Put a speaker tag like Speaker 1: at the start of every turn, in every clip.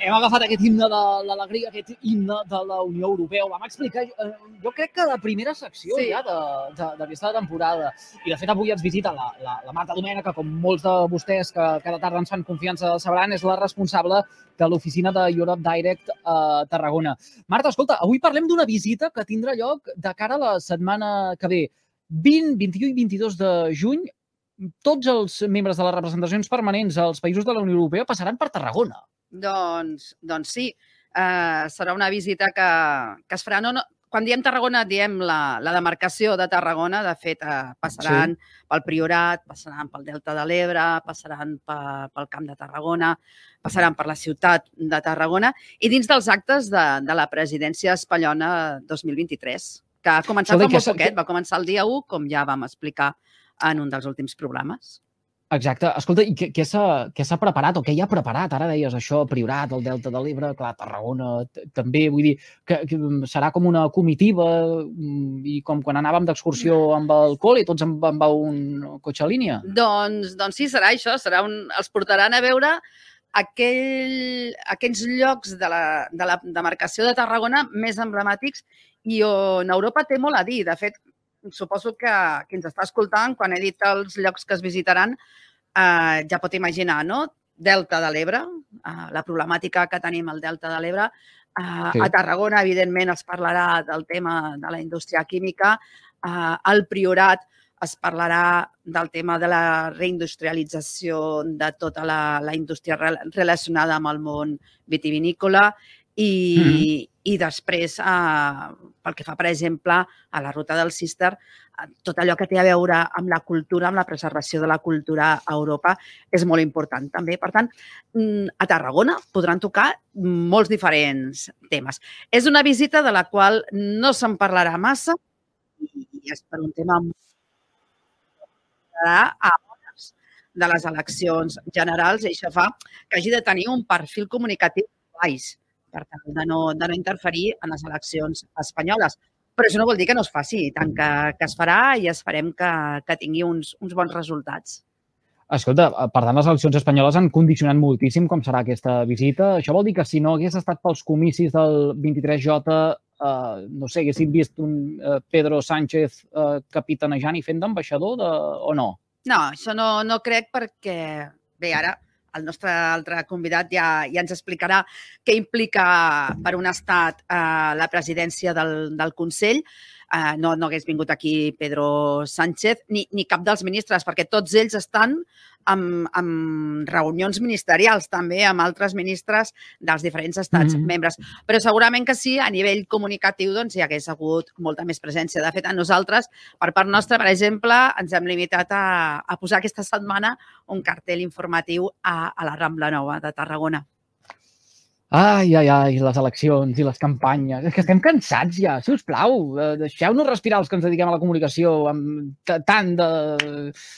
Speaker 1: hem agafat aquest himne de l'alegria, aquest himne de la Unió Europea. Ho vam explicar, eh, jo crec que la primera secció sí. ja d'aquesta temporada. I, de fet, avui ens visita la, la, la Marta Domènech, que com molts de vostès que cada tarda ens fan confiança sabran, és la responsable de l'oficina de Europe Direct a Tarragona. Marta, escolta, avui parlem d'una visita que tindrà lloc de cara a la setmana que ve. 20, 21 i 22 de juny, tots els membres de les representacions permanents als països de la Unió Europea passaran per Tarragona.
Speaker 2: Doncs, doncs sí, uh, serà una visita que, que es farà. No, no, quan diem Tarragona, diem la, la demarcació de Tarragona. De fet, uh, passaran sí. pel Priorat, passaran pel Delta de l'Ebre, passaran pel, pel Camp de Tarragona, passaran per la ciutat de Tarragona i dins dels actes de, de la presidència espanyola 2023, que ha començat fa molt poquet, va començar el dia 1, com ja vam explicar en un dels últims programes.
Speaker 1: Exacte. Escolta, i què, què s'ha preparat o què hi ha preparat? Ara deies això, Priorat, el Delta de l'Ebre, clar, Tarragona també, vull dir, que, que serà com una comitiva mm, i com quan anàvem d'excursió amb el col·le, tots amb, amb un cotxe a línia.
Speaker 2: Doncs, doncs sí, serà això, serà un, els portaran a veure aquell, aquells llocs de la, de la demarcació de Tarragona més emblemàtics i on Europa té molt a dir. De fet, suposo que qui ens està escoltant, quan he dit els llocs que es visitaran, eh, ja pot imaginar, no? Delta de l'Ebre, eh, la problemàtica que tenim al Delta de l'Ebre. Eh, sí. A Tarragona, evidentment, es parlarà del tema de la indústria química. Eh, al Priorat es parlarà del tema de la reindustrialització de tota la, la indústria relacionada amb el món vitivinícola i, mm -hmm. i després, eh, pel que fa, per exemple, a la ruta del Cister, eh, tot allò que té a veure amb la cultura, amb la preservació de la cultura a Europa, és molt important també. Per tant, mm, a Tarragona podran tocar molts diferents temes. És una visita de la qual no se'n parlarà massa i és per un tema a hores de les eleccions generals i això fa que hagi de tenir un perfil comunicatiu baix per tant, de no, de no interferir en les eleccions espanyoles. Però això no vol dir que no es faci, tant que, que es farà i esperem que, que tingui uns, uns bons resultats.
Speaker 1: Escolta, per tant, les eleccions espanyoles han condicionat moltíssim com serà aquesta visita. Això vol dir que si no hagués estat pels comicis del 23J, eh, no sé, haguessin vist un eh, Pedro Sánchez eh, capitanejant i fent d'ambaixador de... o no?
Speaker 2: No, això no, no crec perquè, bé, ara el nostre altre convidat ja, ja ens explicarà què implica per un estat eh, la presidència del, del Consell. Eh, no, no hagués vingut aquí Pedro Sánchez ni, ni cap dels ministres, perquè tots ells estan amb, amb reunions ministerials també amb altres ministres dels diferents estats mm -hmm. membres. Però segurament que sí, a nivell comunicatiu doncs, hi hagués hagut molta més presència. De fet, a nosaltres, per part nostra, per exemple, ens hem limitat a, a posar aquesta setmana un cartell informatiu a, a la Rambla Nova de Tarragona.
Speaker 1: Ai, ai, ai, les eleccions i les campanyes. És que estem cansats ja, si us plau. Eh, deixeu-nos respirar els que ens dediquem a la comunicació, amb tant de...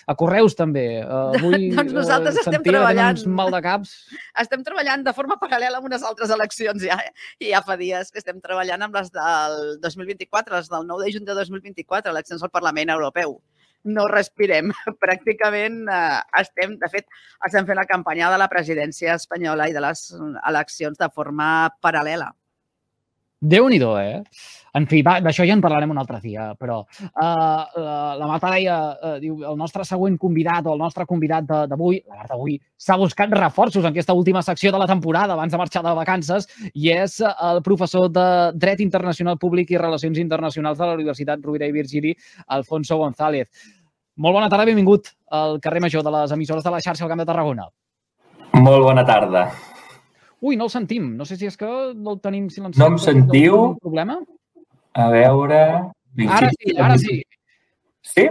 Speaker 1: a correus també. Uh, avui
Speaker 2: doncs nosaltres uh, estem treballant.
Speaker 1: Uns mal de caps.
Speaker 2: Estem treballant de forma paral·lela amb unes altres eleccions ja, eh? I ja fa dies que estem treballant amb les del 2024, les del 9 de juny de 2024, eleccions al Parlament Europeu no respirem. Pràcticament eh, estem, de fet, estem fent la campanya de la presidència espanyola i de les eleccions de forma paral·lela.
Speaker 1: Déu nhi eh? En fi, d'això ja en parlarem un altre dia, però uh, la, la Marta deia, uh, diu, el nostre següent convidat o el nostre convidat d'avui, la Marta avui s'ha buscat reforços en aquesta última secció de la temporada abans de marxar de vacances i és el professor de Dret Internacional Públic i Relacions Internacionals de la Universitat Rovira i Virgili, Alfonso González. Molt bona tarda, benvingut al carrer Major de les emissores de la xarxa al Camp de Tarragona.
Speaker 3: Molt bona tarda.
Speaker 1: Ui, no el sentim. No sé si és que no el tenim silenciat.
Speaker 3: No em sentiu?
Speaker 1: No problema?
Speaker 3: A veure...
Speaker 1: Ara sí, ara sí.
Speaker 3: Sí?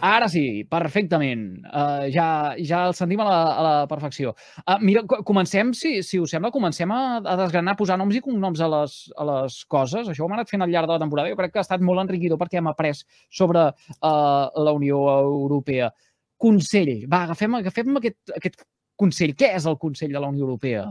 Speaker 1: Ara sí, perfectament. Uh, ja, ja el sentim a la, a la perfecció. Uh, mira, comencem, si, si us sembla, comencem a, a desgranar, posar noms i cognoms a les, a les coses. Això ho hem anat fent al llarg de la temporada. Jo crec que ha estat molt enriquidor perquè hem après sobre uh, la Unió Europea. Consell. Va, agafem, agafem aquest, aquest Consell. Què és el Consell de la Unió Europea?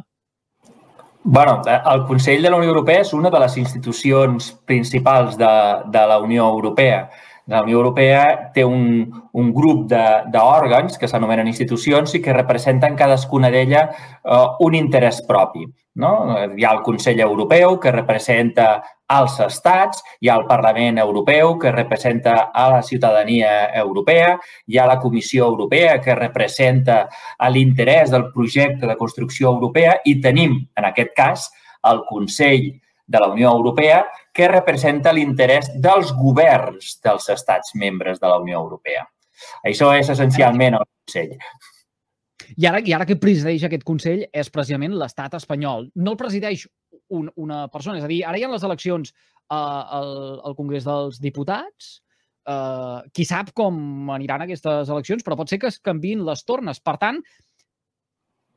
Speaker 3: Bueno, el Consell de la Unió Europea és una de les institucions principals de, de la Unió Europea La Unió Europea té un, un grup d'òrgans que s'anomenen institucions i que representen cadascuna d'ella uh, un interès propi. No? Hi ha el Consell Europeu, que representa als estats, hi ha el Parlament Europeu, que representa a la ciutadania europea, hi ha la Comissió Europea, que representa l'interès del projecte de construcció europea i tenim, en aquest cas, el Consell de la Unió Europea, que representa l'interès dels governs dels estats membres de la Unió Europea. Això és essencialment el Consell.
Speaker 1: I ara, I ara que presideix aquest Consell és precisament l'estat espanyol. No el presideix un, una persona, és a dir, ara hi ha les eleccions al, al Congrés dels Diputats, uh, qui sap com aniran aquestes eleccions, però pot ser que es canvin les tornes. Per tant,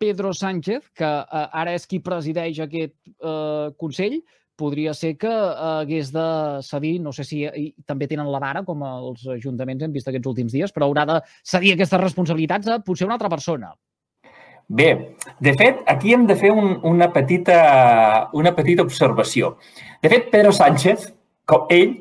Speaker 1: Pedro Sánchez, que uh, ara és qui presideix aquest uh, Consell, podria ser que hagués de cedir, no sé si també tenen la vara, com els ajuntaments hem vist aquests últims dies, però haurà de cedir aquestes responsabilitats a potser una altra persona.
Speaker 3: Bé, de fet, aquí hem de fer un, una, petita, una petita observació. De fet, Pedro Sánchez, com ell,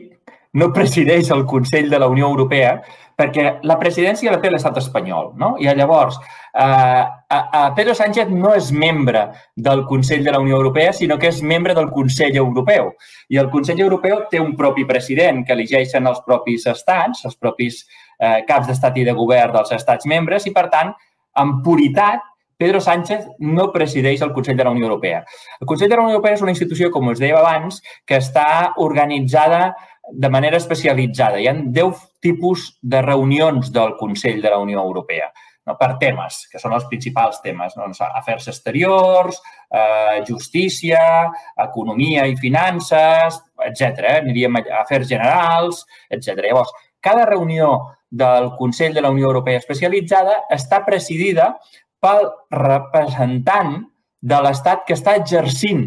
Speaker 3: no presideix el Consell de la Unió Europea perquè la presidència la té l'estat espanyol, no? I llavors, eh, eh, Pedro Sánchez no és membre del Consell de la Unió Europea, sinó que és membre del Consell Europeu. I el Consell Europeu té un propi president que elegeixen els propis estats, els propis eh, caps d'estat i de govern dels estats membres, i per tant, en puritat, Pedro Sánchez no presideix el Consell de la Unió Europea. El Consell de la Unió Europea és una institució, com us deia abans, que està organitzada de manera especialitzada. Hi ha 10 tipus de reunions del Consell de la Unió Europea no? per temes, que són els principals temes. Doncs, afers exteriors, eh, justícia, economia i finances, etc. Eh? Aniríem a afers generals, etc. Llavors, cada reunió del Consell de la Unió Europea especialitzada està presidida pel representant de l'Estat que està exercint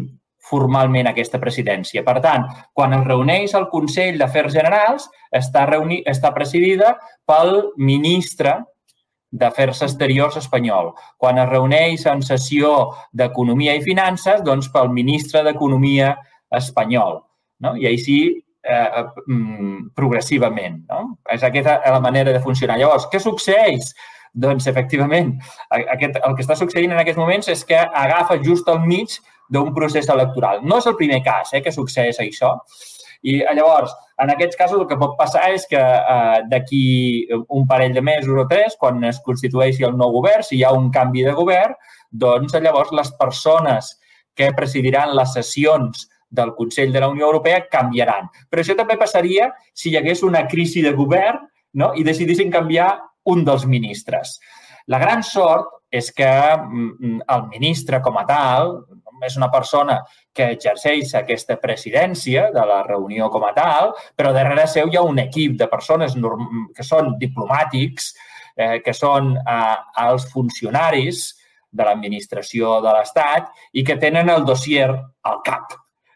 Speaker 3: formalment aquesta presidència. Per tant, quan es reuneix el Consell d'Afers Generals, està, reuni, està presidida pel ministre d'Afers Exteriors espanyol. Quan es reuneix en sessió d'Economia i Finances, doncs pel ministre d'Economia espanyol. No? I així eh, mm, progressivament. No? És aquesta la manera de funcionar. Llavors, què succeeix? Doncs, efectivament, aquest, el que està succeint en aquests moments és que agafa just al mig d'un procés electoral. No és el primer cas eh, que succeeix això. I llavors, en aquests casos el que pot passar és que eh, d'aquí un parell de mesos o tres, quan es constitueixi el nou govern, si hi ha un canvi de govern, doncs llavors les persones que presidiran les sessions del Consell de la Unió Europea canviaran. Però això també passaria si hi hagués una crisi de govern no? i decidissin canviar un dels ministres. La gran sort és que mm, el ministre com a tal, és una persona que exerceix aquesta presidència de la reunió com a tal, però darrere seu hi ha un equip de persones que són diplomàtics, eh, que són eh, els funcionaris de l'administració de l'Estat i que tenen el dossier al cap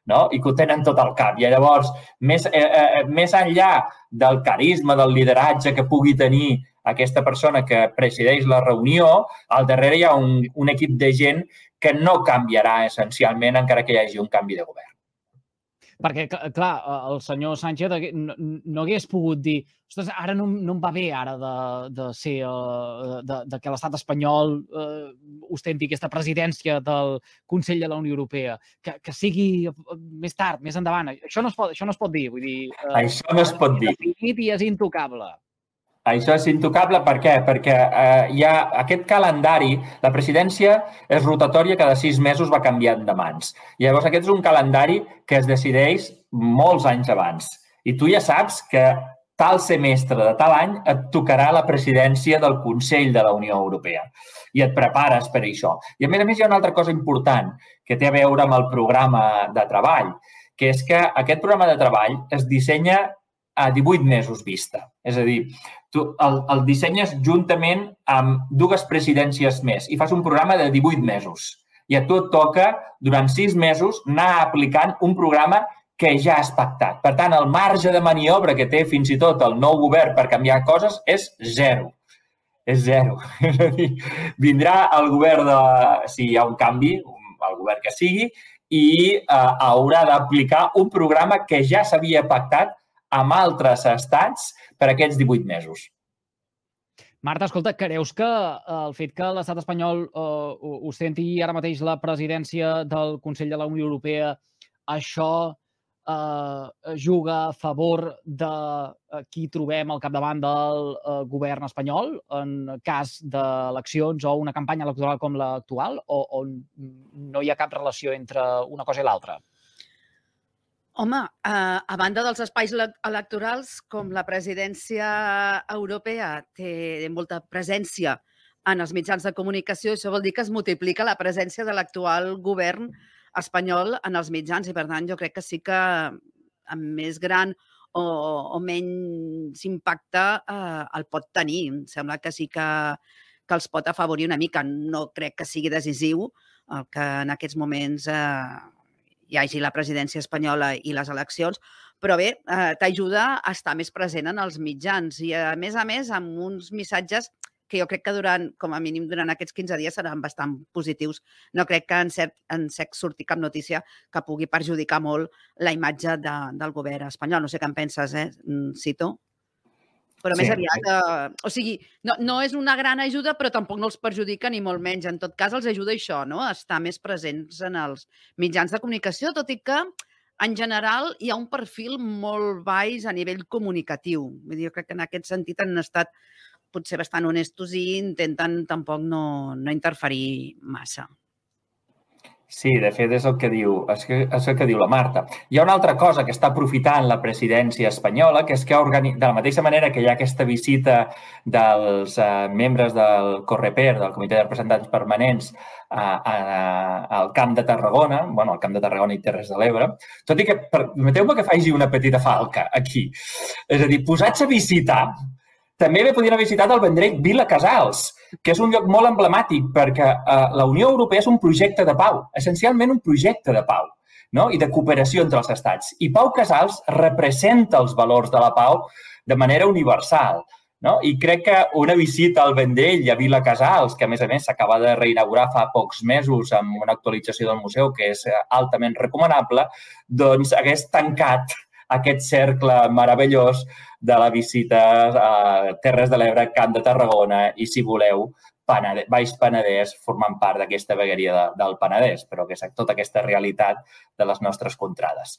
Speaker 3: no? i que ho tenen tot al cap. I llavors, més, eh, eh, més enllà del carisma, del lideratge que pugui tenir aquesta persona que presideix la reunió, al darrere hi ha un, un equip de gent que no canviarà essencialment encara que hi hagi un canvi de govern.
Speaker 1: Perquè, clar, el senyor Sánchez no, no hagués pogut dir ostres, ara no, no em va bé ara de, de ser, uh, de, de que l'estat espanyol uh, ostenti aquesta presidència del Consell de la Unió Europea, que, que sigui més tard, més endavant. Això no es pot, això no es pot dir. Vull dir,
Speaker 3: uh, això no es pot dir.
Speaker 1: I és intocable.
Speaker 3: Això és intocable per què? Perquè eh, hi ha aquest calendari, la presidència és rotatòria, cada sis mesos va canviant de mans. Llavors aquest és un calendari que es decideix molts anys abans. I tu ja saps que tal semestre de tal any et tocarà la presidència del Consell de la Unió Europea i et prepares per això. I a més a més hi ha una altra cosa important que té a veure amb el programa de treball, que és que aquest programa de treball es dissenya a 18 mesos vista. És a dir, tu el, el dissenyes juntament amb dues presidències més i fas un programa de 18 mesos. I a tu et toca, durant 6 mesos, anar aplicant un programa que ja has pactat. Per tant, el marge de maniobra que té fins i tot el nou govern per canviar coses és zero. És zero. És a dir, vindrà el govern de... Si hi ha un canvi, el govern que sigui, i eh, haurà d'aplicar un programa que ja s'havia pactat amb altres estats per aquests 18 mesos.
Speaker 1: Marta, escolta, creus que eh, el fet que l'estat espanyol eh, ostenti ara mateix la presidència del Consell de la Unió Europea, això eh, juga a favor de eh, qui trobem al capdavant del eh, govern espanyol en cas d'eleccions o una campanya electoral com l'actual o, o no hi ha cap relació entre una cosa i l'altra?
Speaker 2: Home, a, a banda dels espais electorals, com la presidència europea té molta presència en els mitjans de comunicació, això vol dir que es multiplica la presència de l'actual govern espanyol en els mitjans i, per tant, jo crec que sí que amb més gran o, o menys impacte eh, el pot tenir. Em sembla que sí que, que els pot afavorir una mica. No crec que sigui decisiu el que en aquests moments eh, hi hagi la presidència espanyola i les eleccions, però bé, eh, t'ajuda a estar més present en els mitjans i, a més a més, amb uns missatges que jo crec que durant, com a mínim durant aquests 15 dies seran bastant positius. No crec que en cert, en sec surti cap notícia que pugui perjudicar molt la imatge de, del govern espanyol. No sé què en penses, eh, Cito? Però sí. més aviat, eh, o sigui, no, no és una gran ajuda, però tampoc no els perjudica ni molt menys. En tot cas, els ajuda això, no? a estar més presents en els mitjans de comunicació, tot i que en general hi ha un perfil molt baix a nivell comunicatiu. Vull dir, jo crec que en aquest sentit han estat potser bastant honestos i intenten tampoc no, no interferir massa.
Speaker 3: Sí, de fet, és el que diu, és, que, és el que diu la Marta. Hi ha una altra cosa que està aprofitant la presidència espanyola, que és que organi... de la mateixa manera que hi ha aquesta visita dels uh, membres del Correper, del Comitè de Representants Permanents, a, a, al Camp de Tarragona, bueno, al Camp de Tarragona i Terres de l'Ebre, tot i que, permeteu-me que faci una petita falca aquí. És a dir, posats a visitar, també bé podien haver visitat el Vendrell Vila Casals, que és un lloc molt emblemàtic perquè eh, la Unió Europea és un projecte de pau, essencialment un projecte de pau no? i de cooperació entre els estats. I Pau Casals representa els valors de la pau de manera universal. No? I crec que una visita al Vendell i a Vila Casals, que a més a més s'acaba de reinaugurar fa pocs mesos amb una actualització del museu que és altament recomanable, doncs hagués tancat aquest cercle meravellós de la visita a Terres de l'Ebre, Camp de Tarragona i, si voleu, Penedès, Baix Penedès formant part d'aquesta vegueria de, del Penedès, però que és tota aquesta realitat de les nostres contrades.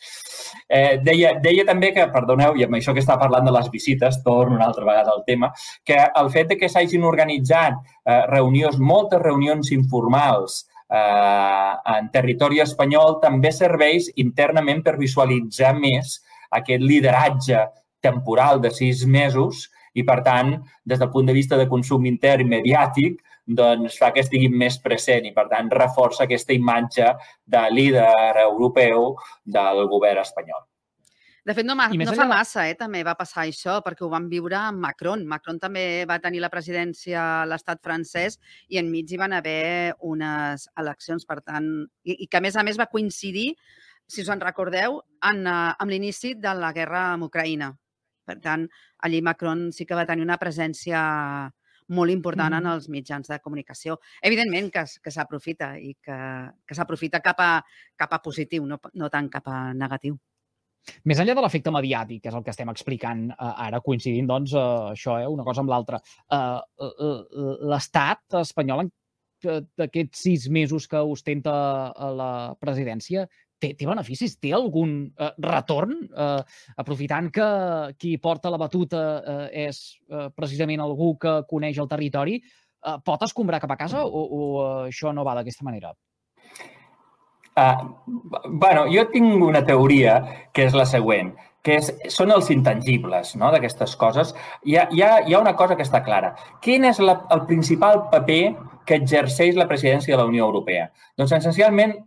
Speaker 3: Eh, deia, deia també que, perdoneu, i amb això que estava parlant de les visites, torno una altra vegada al tema, que el fet de que s'hagin organitzat eh, reunions, moltes reunions informals eh, en territori espanyol també serveix internament per visualitzar més aquest lideratge temporal de sis mesos i, per tant, des del punt de vista de consum intern i mediàtic, doncs fa que estigui més present i, per tant, reforça aquesta imatge de líder europeu del govern espanyol.
Speaker 2: De fet, no, no fa massa, eh, també va passar això, perquè ho van viure amb Macron. Macron també va tenir la presidència a l'estat francès i enmig hi van haver unes eleccions, per tant, i, i que a més a més va coincidir si us en recordeu, en, uh, amb l'inici de la guerra amb Ucraïna. Per tant, allí Macron sí que va tenir una presència molt important mm. en els mitjans de comunicació. Evidentment que, que s'aprofita i que, que s'aprofita cap, a, cap a positiu, no, no tant cap a negatiu.
Speaker 1: Més enllà de l'efecte mediàtic, que és el que estem explicant uh, ara, coincidint, doncs, uh, això, eh, una cosa amb l'altra, uh, l'estat espanyol d'aquests sis mesos que ostenta la presidència té, té beneficis? Té algun eh, retorn? Eh, aprofitant que qui porta la batuta eh, és eh, precisament algú que coneix el territori, eh, pot escombrar cap a casa o, o eh, això no va d'aquesta manera?
Speaker 3: Uh, bueno, jo tinc una teoria que és la següent, que és, són els intangibles no, d'aquestes coses. Hi ha, hi, ha, hi ha una cosa que està clara. Quin és la, el principal paper que exerceix la presidència de la Unió Europea? Doncs, essencialment,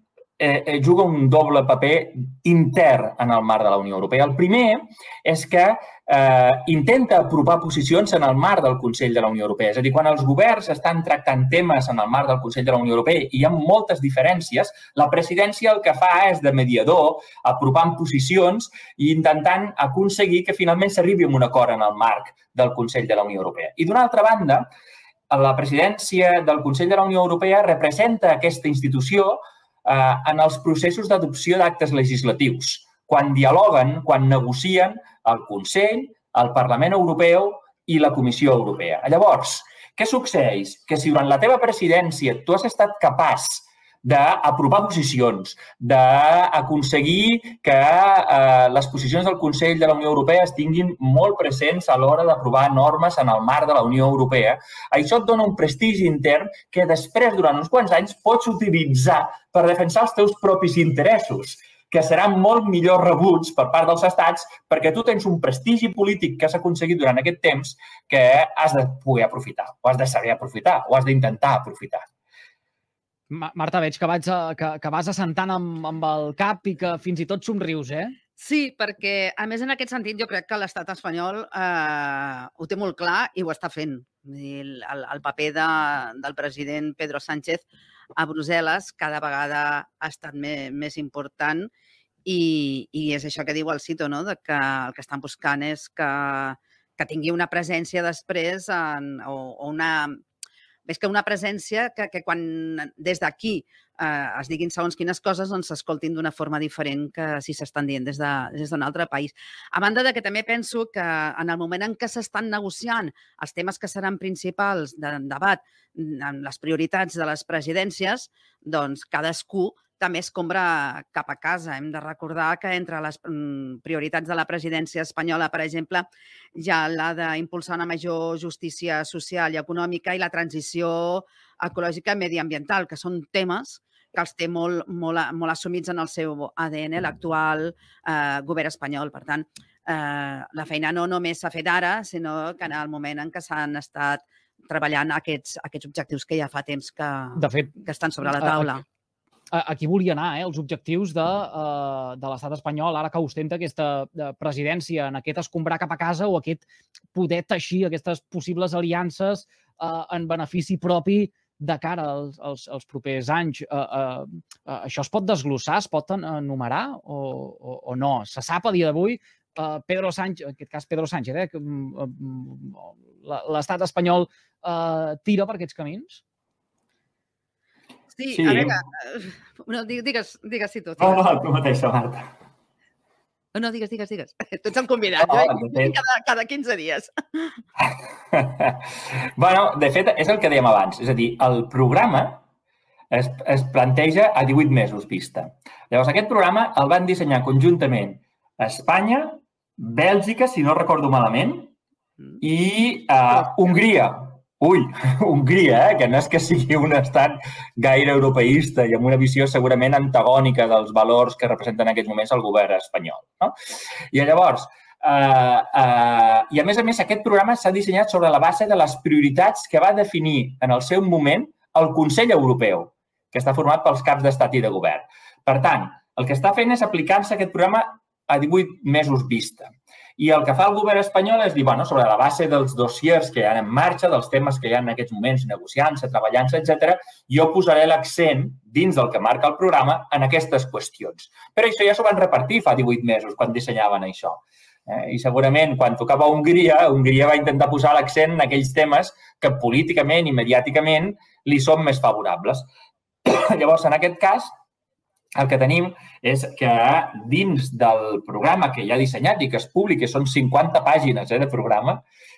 Speaker 3: eh, eh, juga un doble paper intern en el marc de la Unió Europea. El primer és que eh, intenta apropar posicions en el marc del Consell de la Unió Europea. És a dir, quan els governs estan tractant temes en el marc del Consell de la Unió Europea i hi ha moltes diferències, la presidència el que fa és de mediador, apropant posicions i intentant aconseguir que finalment s'arribi a un acord en el marc del Consell de la Unió Europea. I d'una altra banda, la presidència del Consell de la Unió Europea representa aquesta institució eh, en els processos d'adopció d'actes legislatius. quan dialoguen, quan negocien el Consell, el Parlament Europeu i la Comissió Europea. Llavors, què succeeix? Que si durant la teva presidència tu has estat capaç d'aprovar posicions, d'aconseguir que eh, les posicions del Consell de la Unió Europea es tinguin molt presents a l'hora d'aprovar normes en el marc de la Unió Europea. Això et dona un prestigi intern que després, durant uns quants anys, pots utilitzar per defensar els teus propis interessos que seran molt millor rebuts per part dels estats perquè tu tens un prestigi polític que has aconseguit durant aquest temps que has de poder aprofitar, o has de saber aprofitar, o has d'intentar aprofitar.
Speaker 1: Marta, veig que, vaig a, que, que vas assentant amb, amb el cap i que fins i tot somrius, eh?
Speaker 2: Sí, perquè, a més, en aquest sentit, jo crec que l'estat espanyol eh, ho té molt clar i ho està fent. El, el paper de, del president Pedro Sánchez a Brussel·les cada vegada ha estat més, més important i, i és això que diu el Cito, no? de que el que estan buscant és que, que tingui una presència després en, o, o una més que una presència que, que quan des d'aquí eh, es diguin segons quines coses, doncs s'escoltin d'una forma diferent que si s'estan dient des d'un de, des altre país. A banda de que també penso que en el moment en què s'estan negociant els temes que seran principals de debat en les prioritats de les presidències, doncs cadascú també es compra cap a casa. Hem de recordar que entre les mm, prioritats de la presidència espanyola, per exemple, hi ha la d'impulsar una major justícia social i econòmica i la transició ecològica i mediambiental, que són temes que els té molt, molt, molt assumits en el seu ADN l'actual eh, govern espanyol. Per tant, eh, la feina no només s'ha fet ara, sinó que en el moment en què s'han estat treballant aquests, aquests objectius que ja fa temps que, de fet, que estan sobre la taula
Speaker 1: aquí volia anar, eh, els objectius de, uh, de l'estat espanyol, ara que ostenta aquesta uh, presidència, en aquest escombrar cap a casa o aquest poder teixir aquestes possibles aliances uh, en benefici propi de cara als, als, als propers anys. Uh, uh, això es pot desglossar, es pot enumerar o, o, o no? Se sap a dia d'avui uh, Pedro Sánchez, en aquest cas Pedro Sánchez, eh, l'estat espanyol uh, tira per aquests camins?
Speaker 2: Sí, sí. a veure, eh, no, digues, digues si tu.
Speaker 3: No, no, tu mateixa, Marta.
Speaker 2: No, no, digues, digues, digues. Tu ets el convidat, no, eh? fet... cada, cada 15 dies.
Speaker 3: bueno, de fet, és el que dèiem abans. És a dir, el programa es, es planteja a 18 mesos vista. Llavors, aquest programa el van dissenyar conjuntament Espanya, Bèlgica, si no recordo malament, mm. i uh, Hongria, Ui, Hongria, eh? que no és que sigui un estat gaire europeista i amb una visió segurament antagònica dels valors que representen en aquests moments el govern espanyol. No? I llavors, eh, eh, i a més a més, aquest programa s'ha dissenyat sobre la base de les prioritats que va definir en el seu moment el Consell Europeu, que està format pels caps d'estat i de govern. Per tant, el que està fent és aplicar-se aquest programa a 18 mesos vista. I el que fa el govern espanyol és dir, bueno, sobre la base dels dossiers que hi ha en marxa, dels temes que hi ha en aquests moments negociant-se, treballant-se, etc, jo posaré l'accent dins del que marca el programa en aquestes qüestions. Però això ja s'ho van repartir fa 18 mesos, quan dissenyaven això. Eh? I segurament, quan tocava Hongria, Hongria va intentar posar l'accent en aquells temes que políticament i mediàticament li són més favorables. Llavors, en aquest cas, el que tenim és que dins del programa que ja ha dissenyat i que es publica, són 50 pàgines eh, de programa,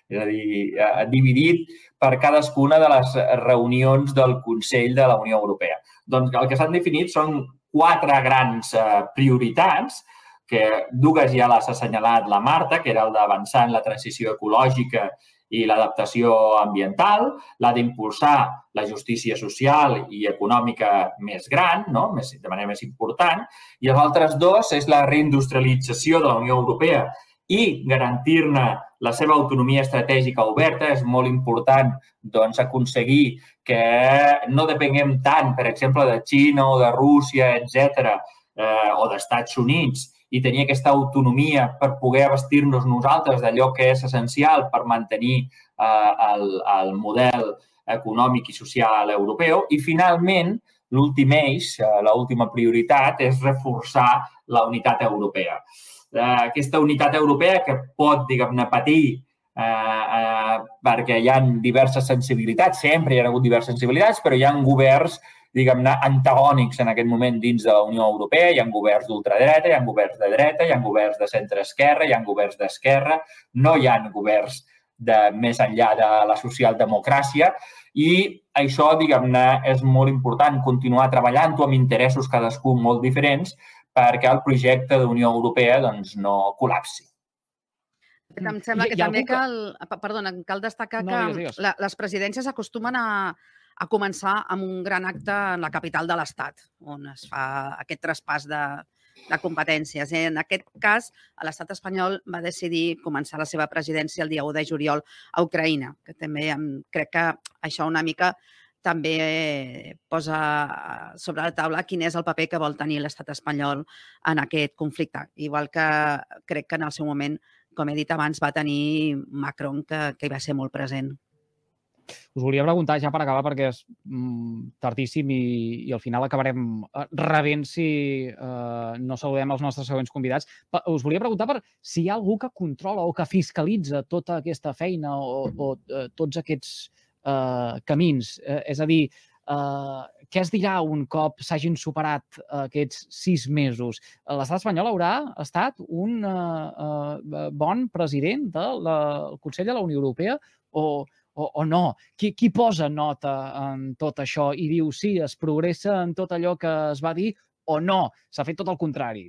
Speaker 3: és a dir, eh, dividit per cadascuna de les reunions del Consell de la Unió Europea. Doncs el que s'han definit són quatre grans eh, prioritats, que dues ja les ha assenyalat la Marta, que era el d'avançar en la transició ecològica i l'adaptació ambiental, la d'impulsar la justícia social i econòmica més gran, no? més, de manera més important, i els altres dos és la reindustrialització de la Unió Europea i garantir-ne la seva autonomia estratègica oberta. És molt important doncs, aconseguir que no depenguem tant, per exemple, de Xina o de Rússia, etc eh, o d'Estats Units, i tenir aquesta autonomia per poder abastir-nos nosaltres d'allò que és essencial per mantenir eh, el, el model econòmic i social europeu. I, finalment, l'últim eix, eh, l'última prioritat, és reforçar la unitat europea. Eh, aquesta unitat europea que pot, diguem-ne, patir eh, eh, perquè hi ha diverses sensibilitats, sempre hi ha hagut diverses sensibilitats, però hi ha governs diguem-ne, antagònics en aquest moment dins de la Unió Europea. Hi ha governs d'ultradreta, hi ha governs de dreta, hi ha governs de centre-esquerra, hi ha governs d'esquerra, no hi ha governs de més enllà de la socialdemocràcia i això, diguem-ne, és molt important continuar treballant-ho amb interessos cadascú molt diferents perquè el projecte d'Unió Europea doncs, no col·lapsi.
Speaker 2: Em sembla que també cal, perdona, cal destacar no, que digues, digues. Les presidències acostumen a, a començar amb un gran acte en la capital de l'Estat, on es fa aquest traspàs de, de competències. En aquest cas, l'estat espanyol va decidir començar la seva presidència el dia 1 de juliol a Ucraïna, que també crec que això una mica també posa sobre la taula quin és el paper que vol tenir l'estat espanyol en aquest conflicte. Igual que crec que en el seu moment, com he dit abans, va tenir Macron, que, que hi va ser molt present.
Speaker 1: Us volia preguntar ja per acabar, perquè és mm, tardíssim i, i al final acabarem eh, rebent si eh, no saludem els nostres següents convidats. Us volia preguntar per si hi ha algú que controla o que fiscalitza tota aquesta feina o, o eh, tots aquests eh, camins. Eh, és a dir, eh, què es dirà un cop s'hagin superat aquests sis mesos? L'estat espanyol haurà estat un eh, eh, bon president del de Consell de la Unió Europea o, o, o no? Qui, qui posa nota en tot això i diu sí, es progressa en tot allò que es va dir o no? S'ha fet tot el contrari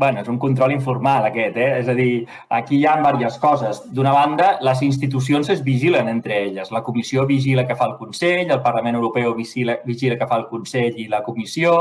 Speaker 3: bueno, és un control informal aquest, eh? És a dir, aquí hi ha diverses coses. D'una banda, les institucions es vigilen entre elles. La Comissió vigila que fa el Consell, el Parlament Europeu vigila, vigila que fa el Consell i la Comissió,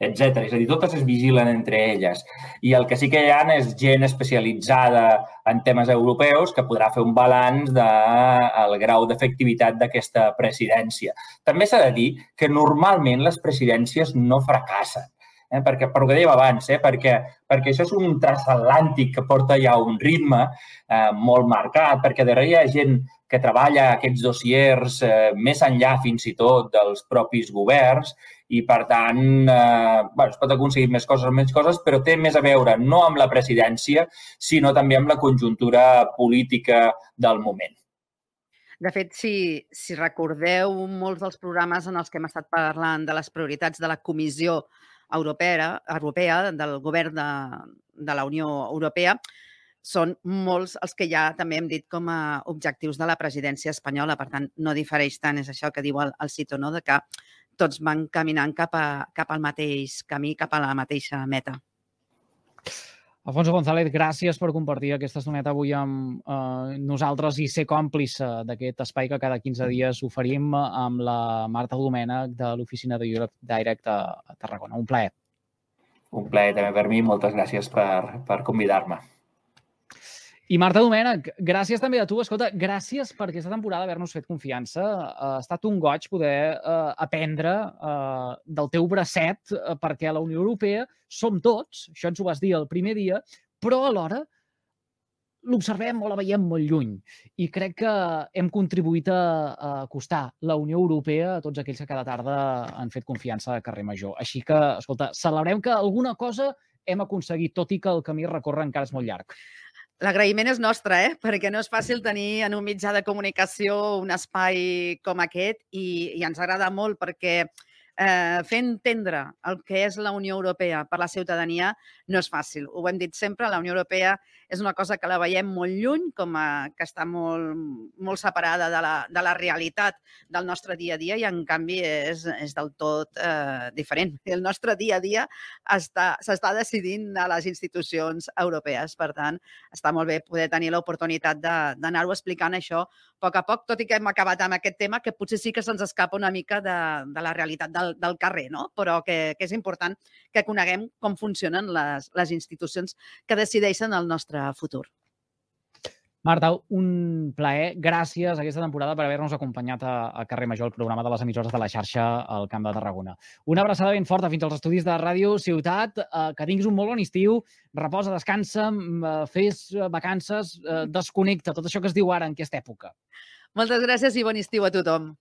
Speaker 3: etc. És a dir, totes es vigilen entre elles. I el que sí que hi ha és gent especialitzada en temes europeus que podrà fer un balanç del de, grau d'efectivitat d'aquesta presidència. També s'ha de dir que normalment les presidències no fracassen eh? perquè, per ho que dèiem abans, eh? perquè, perquè això és un transatlàntic que porta ja un ritme eh, molt marcat, perquè darrere hi ha gent que treballa aquests dossiers eh, més enllà fins i tot dels propis governs i, per tant, eh, bueno, es pot aconseguir més coses o menys coses, però té més a veure no amb la presidència, sinó també amb la conjuntura política del moment.
Speaker 2: De fet, si, si recordeu molts dels programes en els que hem estat parlant de les prioritats de la Comissió europea, europea del govern de, de la Unió Europea, són molts els que ja també hem dit com a objectius de la presidència espanyola. Per tant, no difereix tant, és això que diu el, el Cito, no? de que tots van caminant cap, a, cap al mateix camí, cap a la mateixa meta.
Speaker 1: Alfonso González, gràcies per compartir aquesta estoneta avui amb eh, nosaltres i ser còmplice d'aquest espai que cada 15 dies oferim amb la Marta Domènech de l'oficina de Europe Direct a, Tarragona. Un plaer.
Speaker 3: Un plaer també per mi. Moltes gràcies per, per convidar-me.
Speaker 1: I Marta Domènech, gràcies també a tu. Escolta, gràcies per aquesta temporada haver-nos fet confiança. Ha estat un goig poder uh, aprendre uh, del teu bracet uh, perquè a la Unió Europea som tots, això ens ho vas dir el primer dia, però alhora l'observem o la veiem molt lluny. I crec que hem contribuït a, a acostar la Unió Europea a tots aquells que cada tarda han fet confiança a carrer Major. Així que, escolta, celebrem que alguna cosa hem aconseguit, tot i que el camí a recórrer encara és molt llarg.
Speaker 2: L'agraïment és nostre, eh? perquè no és fàcil tenir en un mitjà de comunicació un espai com aquest i, i ens agrada molt perquè eh, fer entendre el que és la Unió Europea per la ciutadania no és fàcil. Ho hem dit sempre, la Unió Europea és una cosa que la veiem molt lluny, com a, que està molt, molt separada de la, de la realitat del nostre dia a dia i, en canvi, és, és del tot eh, diferent. El nostre dia a dia s'està decidint a les institucions europees. Per tant, està molt bé poder tenir l'oportunitat d'anar-ho explicant això a poc a poc, tot i que hem acabat amb aquest tema que potser sí que se'ns escapa una mica de, de la realitat del, del carrer, no? però que, que és important que coneguem com funcionen les, les institucions que decideixen el nostre futur.
Speaker 1: Marta, un plaer. Gràcies aquesta temporada per haver-nos acompanyat a, a Carrer Major, el programa de les emissores de la xarxa al Camp de Tarragona. Una abraçada ben forta fins als estudis de Ràdio Ciutat. Eh, que tinguis un molt bon estiu. Reposa, descansa, eh, fes vacances, eh, desconnecta, tot això que es diu ara en aquesta època.
Speaker 2: Moltes gràcies i bon estiu a tothom.